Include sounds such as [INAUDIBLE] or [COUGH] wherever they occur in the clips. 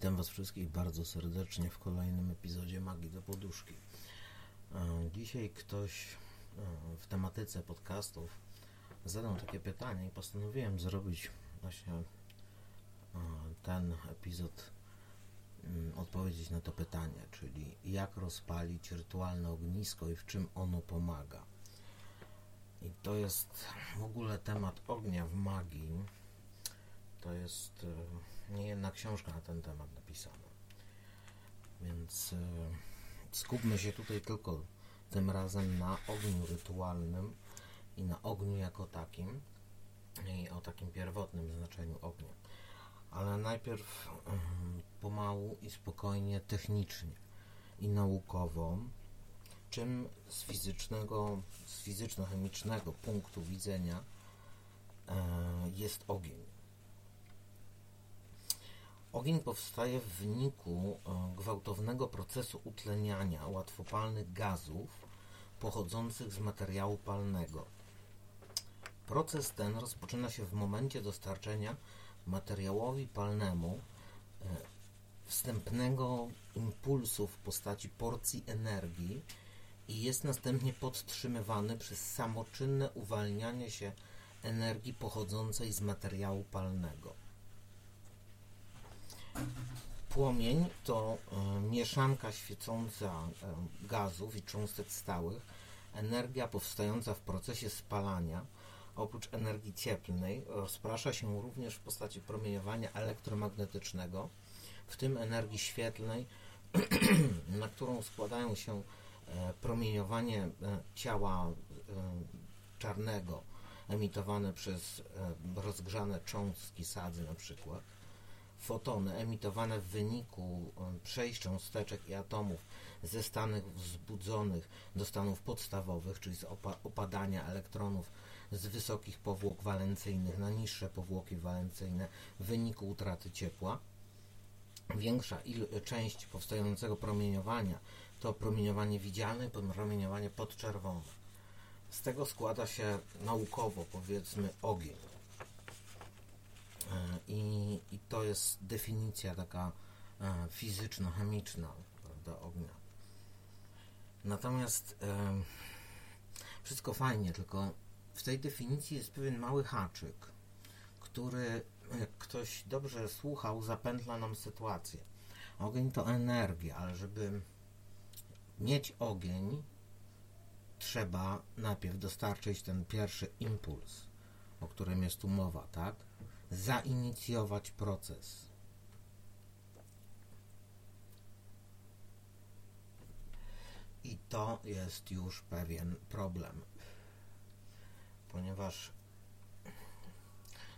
Witam Was wszystkich bardzo serdecznie w kolejnym epizodzie Magii do Poduszki. E, dzisiaj ktoś e, w tematyce podcastów zadał takie pytanie i postanowiłem zrobić właśnie e, ten epizod, mm, odpowiedzieć na to pytanie, czyli jak rozpalić rytualne ognisko i w czym ono pomaga. I to jest w ogóle temat ognia w magii. To jest nie jedna książka na ten temat napisana. Więc e, skupmy się tutaj tylko tym razem na ogniu rytualnym i na ogniu jako takim i o takim pierwotnym znaczeniu ognia. Ale najpierw pomału i spokojnie, technicznie i naukowo, czym z fizycznego, z fizyczno-chemicznego punktu widzenia e, jest ogień. Ogień powstaje w wyniku e, gwałtownego procesu utleniania łatwopalnych gazów pochodzących z materiału palnego. Proces ten rozpoczyna się w momencie dostarczenia materiałowi palnemu e, wstępnego impulsu w postaci porcji energii i jest następnie podtrzymywany przez samoczynne uwalnianie się energii pochodzącej z materiału palnego. Płomień to e, mieszanka świecąca e, gazów i cząstek stałych, energia powstająca w procesie spalania. Oprócz energii cieplnej rozprasza się również w postaci promieniowania elektromagnetycznego, w tym energii świetlnej, [CLEARS THROAT] na którą składają się e, promieniowanie ciała czarnego emitowane przez rozgrzane cząstki sadzy na przykład fotony emitowane w wyniku przejść cząsteczek i atomów ze stanów wzbudzonych do stanów podstawowych, czyli z opadania elektronów z wysokich powłok walencyjnych na niższe powłoki walencyjne w wyniku utraty ciepła. Większa część powstającego promieniowania to promieniowanie widzialne promieniowanie podczerwone. Z tego składa się naukowo, powiedzmy, ogień. E, I, I, to jest definicja taka e, fizyczno-chemiczna prawda, ognia. Natomiast e, wszystko fajnie, tylko w tej definicji jest pewien mały haczyk, który, jak ktoś dobrze słuchał, zapętla nam sytuację. Ogień to energia, ale żeby mieć ogień, trzeba najpierw dostarczyć ten pierwszy impuls, o którym jest tu mowa, tak? Zainicjować proces. I to jest już pewien problem, ponieważ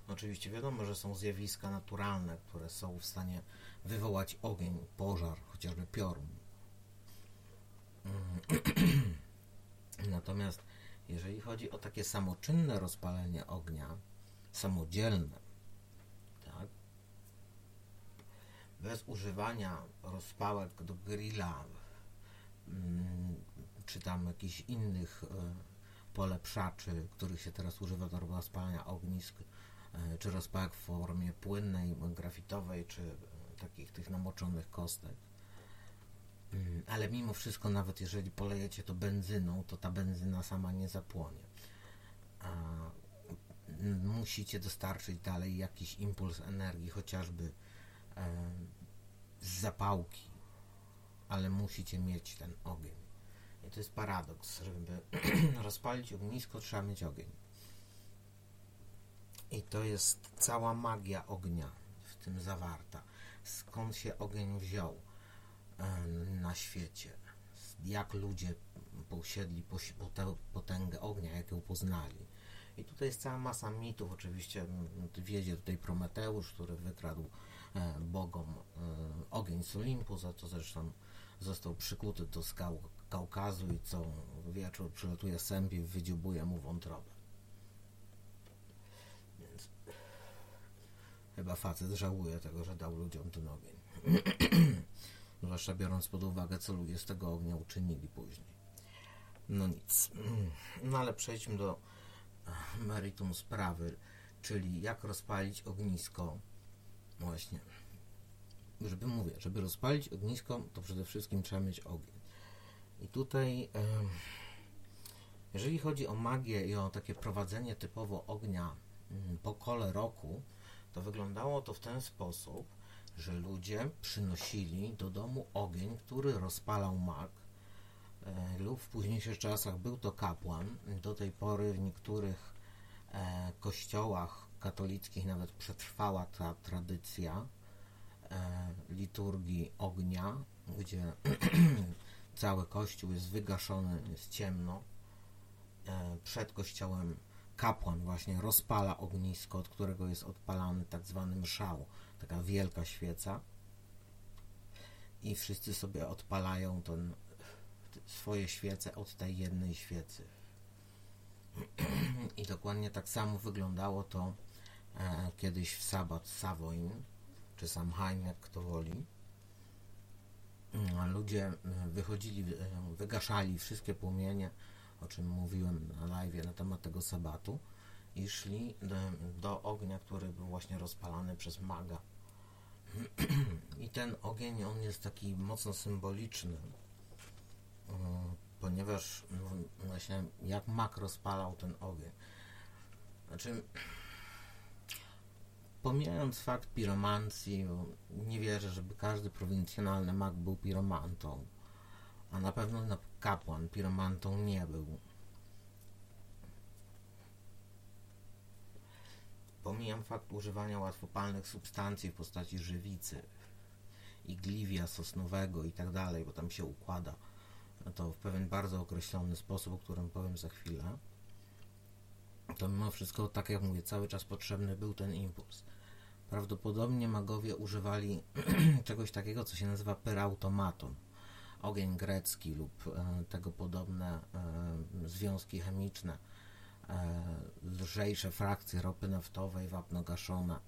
oczywiście wiadomo, że są zjawiska naturalne, które są w stanie wywołać ogień, pożar, chociażby piorun. [CLEARS THROAT] Natomiast jeżeli chodzi o takie samoczynne rozpalenie ognia, samodzielne, bez używania rozpałek do grilla mm, czy tam jakichś innych e, polepszaczy, których się teraz używa do rozpalania ognisk, e, czy rozpałek w formie płynnej, grafitowej, czy takich tych namoczonych kostek. Mm, ale mimo wszystko, nawet jeżeli polejecie to benzyną, to ta benzyna sama nie zapłonie. Musicie dostarczyć dalej jakiś impuls energii, chociażby z zapałki, ale musicie mieć ten ogień. I to jest paradoks, żeby [CLEARS THROAT] rozpalić ognisko, trzeba mieć ogień. I to jest cała magia ognia w tym zawarta. Skąd się ogień wziął na świecie? Jak ludzie posiedli potęgę ognia, jak ją poznali? I tutaj jest cała masa mitów. Oczywiście wiedzie tutaj Prometeusz, który wykradł e, bogom e, ogień z Olimpu, za to zresztą został przykuty do skał Kaukazu i co wieczór przylatuje i wydziubuje mu wątrobę. Więc chyba facet żałuje tego, że dał ludziom ten ogień. [CLEARS THROAT] Zwłaszcza biorąc pod uwagę, co ludzie z tego ognia uczynili później. No nic. [CLEARS THROAT] No ale przejdźmy do meritum sprawy, czyli jak rozpalić ognisko właśnie żeby mówię, żeby rozpalić ognisko, to przede wszystkim trzeba mieć ogień. I tutaj, jeżeli chodzi o magię i o takie prowadzenie typowo ognia mm, po kole roku, to wyglądało to w ten sposób, że ludzie przynosili do domu ogień, który rozpalał mag, e, lub w późniejszych czasach był to kapłan. Do tej pory w niektórych e, kościołach katolickich nawet przetrwała ta tradycja e, liturgii ognia, gdzie [CLEARS THROAT] cały kościół jest wygaszony, jest ciemno. Przed kościołem kapłan właśnie rozpala ognisko, od którego jest odpalany tak zwany mszał, taka wielka świeca i wszyscy sobie odpalają ten, swoje świece od tej jednej świecy. [CLEARS THROAT] I dokładnie tak samo wyglądało to e, kiedyś w sabat Savoin, czy Samhain, jak kto woli. Ludzie e, wychodzili, e, wygaszali wszystkie płomienie, o czym mówiłem na live na temat tego sabatu i szli do, do ognia, który był właśnie rozpalany przez maga. [CLEARS THROAT] I ten ogień, on jest taki mocno symboliczny, ponieważ właśnie jak mak rozpalał ten ogień. Znaczy, pomijając fakt piromancji, nie wierzę, żeby każdy prowincjonalny mak był piromantą, a na pewno kapłan piromantą nie był. Pomijam fakt używania łatwopalnych substancji w postaci żywicy, igliwia sosnowego i tak dalej, bo tam się układa to w pewien bardzo określony sposób, o którym powiem za chwilę. To mimo wszystko, tak jak mówię, cały czas potrzebny był ten impuls. Prawdopodobnie magowie używali [CLEARS THROAT] czegoś takiego, co się nazywa perautomaton. Ogień grecki lub e, tego podobne e, związki chemiczne E, lżejsze frakcje ropy naftowej, wapno gaszone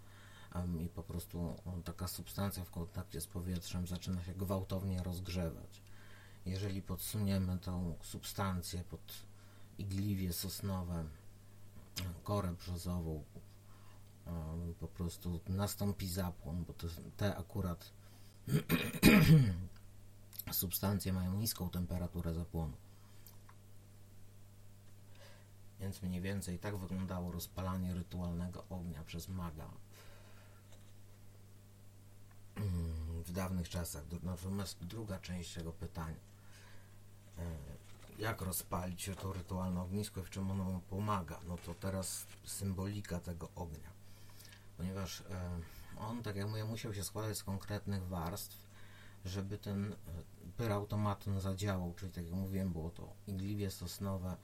i po prostu taka substancja w kontakcie z powietrzem zaczyna się gwałtownie rozgrzewać. Jeżeli podsuniemy tą substancję pod igliwie sosnowe, korę brzozową, po prostu nastąpi zapłon, bo to, te akurat [CLEARS THROAT] substancje mają niską temperaturę zapłonu. Więc mniej więcej tak wyglądało rozpalanie rytualnego ognia przez maga w dawnych czasach. Natomiast druga część tego pytania. Jak rozpalić to rytualne ognisko i w czym ono pomaga? No to teraz symbolika tego ognia. Ponieważ e, on, tak jak mówię, musiał się składać z konkretnych warstw, żeby ten e, pyrautomaton zadziałał, czyli tak jak mówiłem, było to igliwie sosnowe,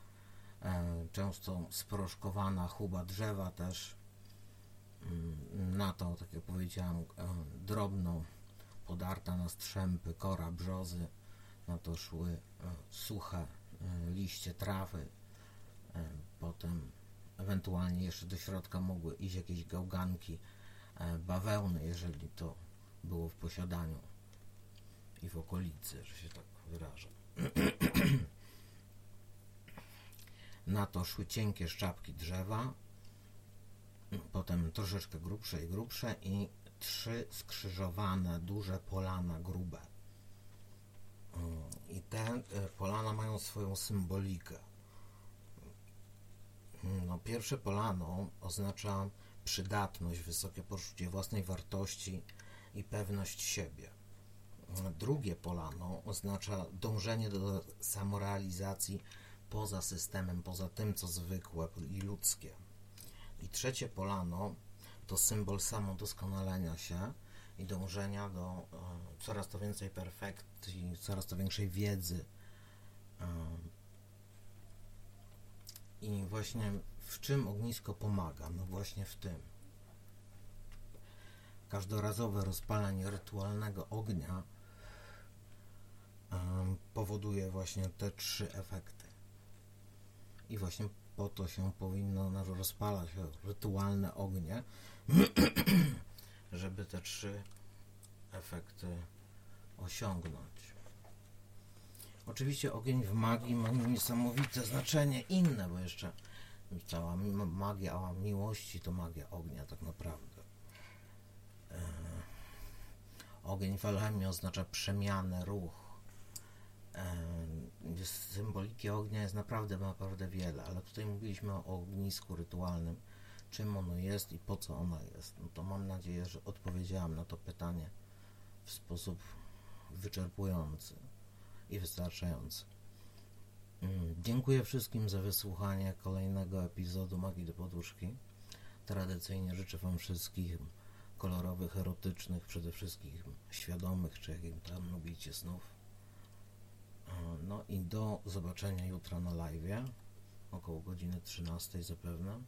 E, często sproszkowana chuba drzewa też mm, na to, tak jak powiedziałem, drobno podarta na strzępy kora brzozy, na to szły suche liście trawy, potem ewentualnie jeszcze do środka mogły iść jakieś gałganki bawełny, jeżeli to było w posiadaniu i w okolicy, że się tak wyrażę. [CLEARS THROAT] Na to szły cienkie szczapki drzewa, potem troszeczkę grubsze i grubsze i trzy skrzyżowane, duże polana grube. I te e, polana mają swoją symbolikę. No, pierwsze polano oznacza przydatność, wysokie poczucie własnej wartości i pewność siebie. Drugie polano oznacza dążenie do samorealizacji poza systemem, poza tym, co zwykłe i ludzkie. I trzecie polano to symbol samodoskonalenia się i dążenia do e, coraz to więcej perfekcji, coraz to większej wiedzy. E, I właśnie w czym ognisko pomaga? No właśnie w tym. Każdorazowe rozpalanie rytualnego ognia e, powoduje właśnie te trzy efekty. I właśnie po to się powinno rozpalać rytualne ognie, [CLEARS THROAT] [CLEARS THROAT] żeby te trzy efekty osiągnąć. Oczywiście ogień w magii ma niesamowite znaczenie inne, bo jeszcze cała magia miłości to magia ognia tak naprawdę. E, Ogień w alchemii oznacza przemianę, ruch. Jest, symboliki ognia jest naprawdę, naprawdę wiele, ale tutaj mówiliśmy o ognisku rytualnym, czym ono jest i po co ono jest. No to mam nadzieję, że odpowiedziałam na to pytanie w sposób wyczerpujący i wystarczający. Mm, dziękuję wszystkim za wysłuchanie kolejnego epizodu Magii do Poduszki. Tradycyjnie życzę Wam wszystkich kolorowych, erotycznych, przede wszystkim świadomych, czy jakim tam lubicie snów. E, no i do zobaczenia jutro na live, około godziny 13 zapewne.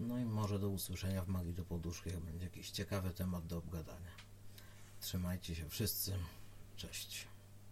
No i może do usłyszenia w Magii do Poduszki, jak będzie jakiś ciekawy temat do obgadania. Trzymajcie się wszyscy. Cześć.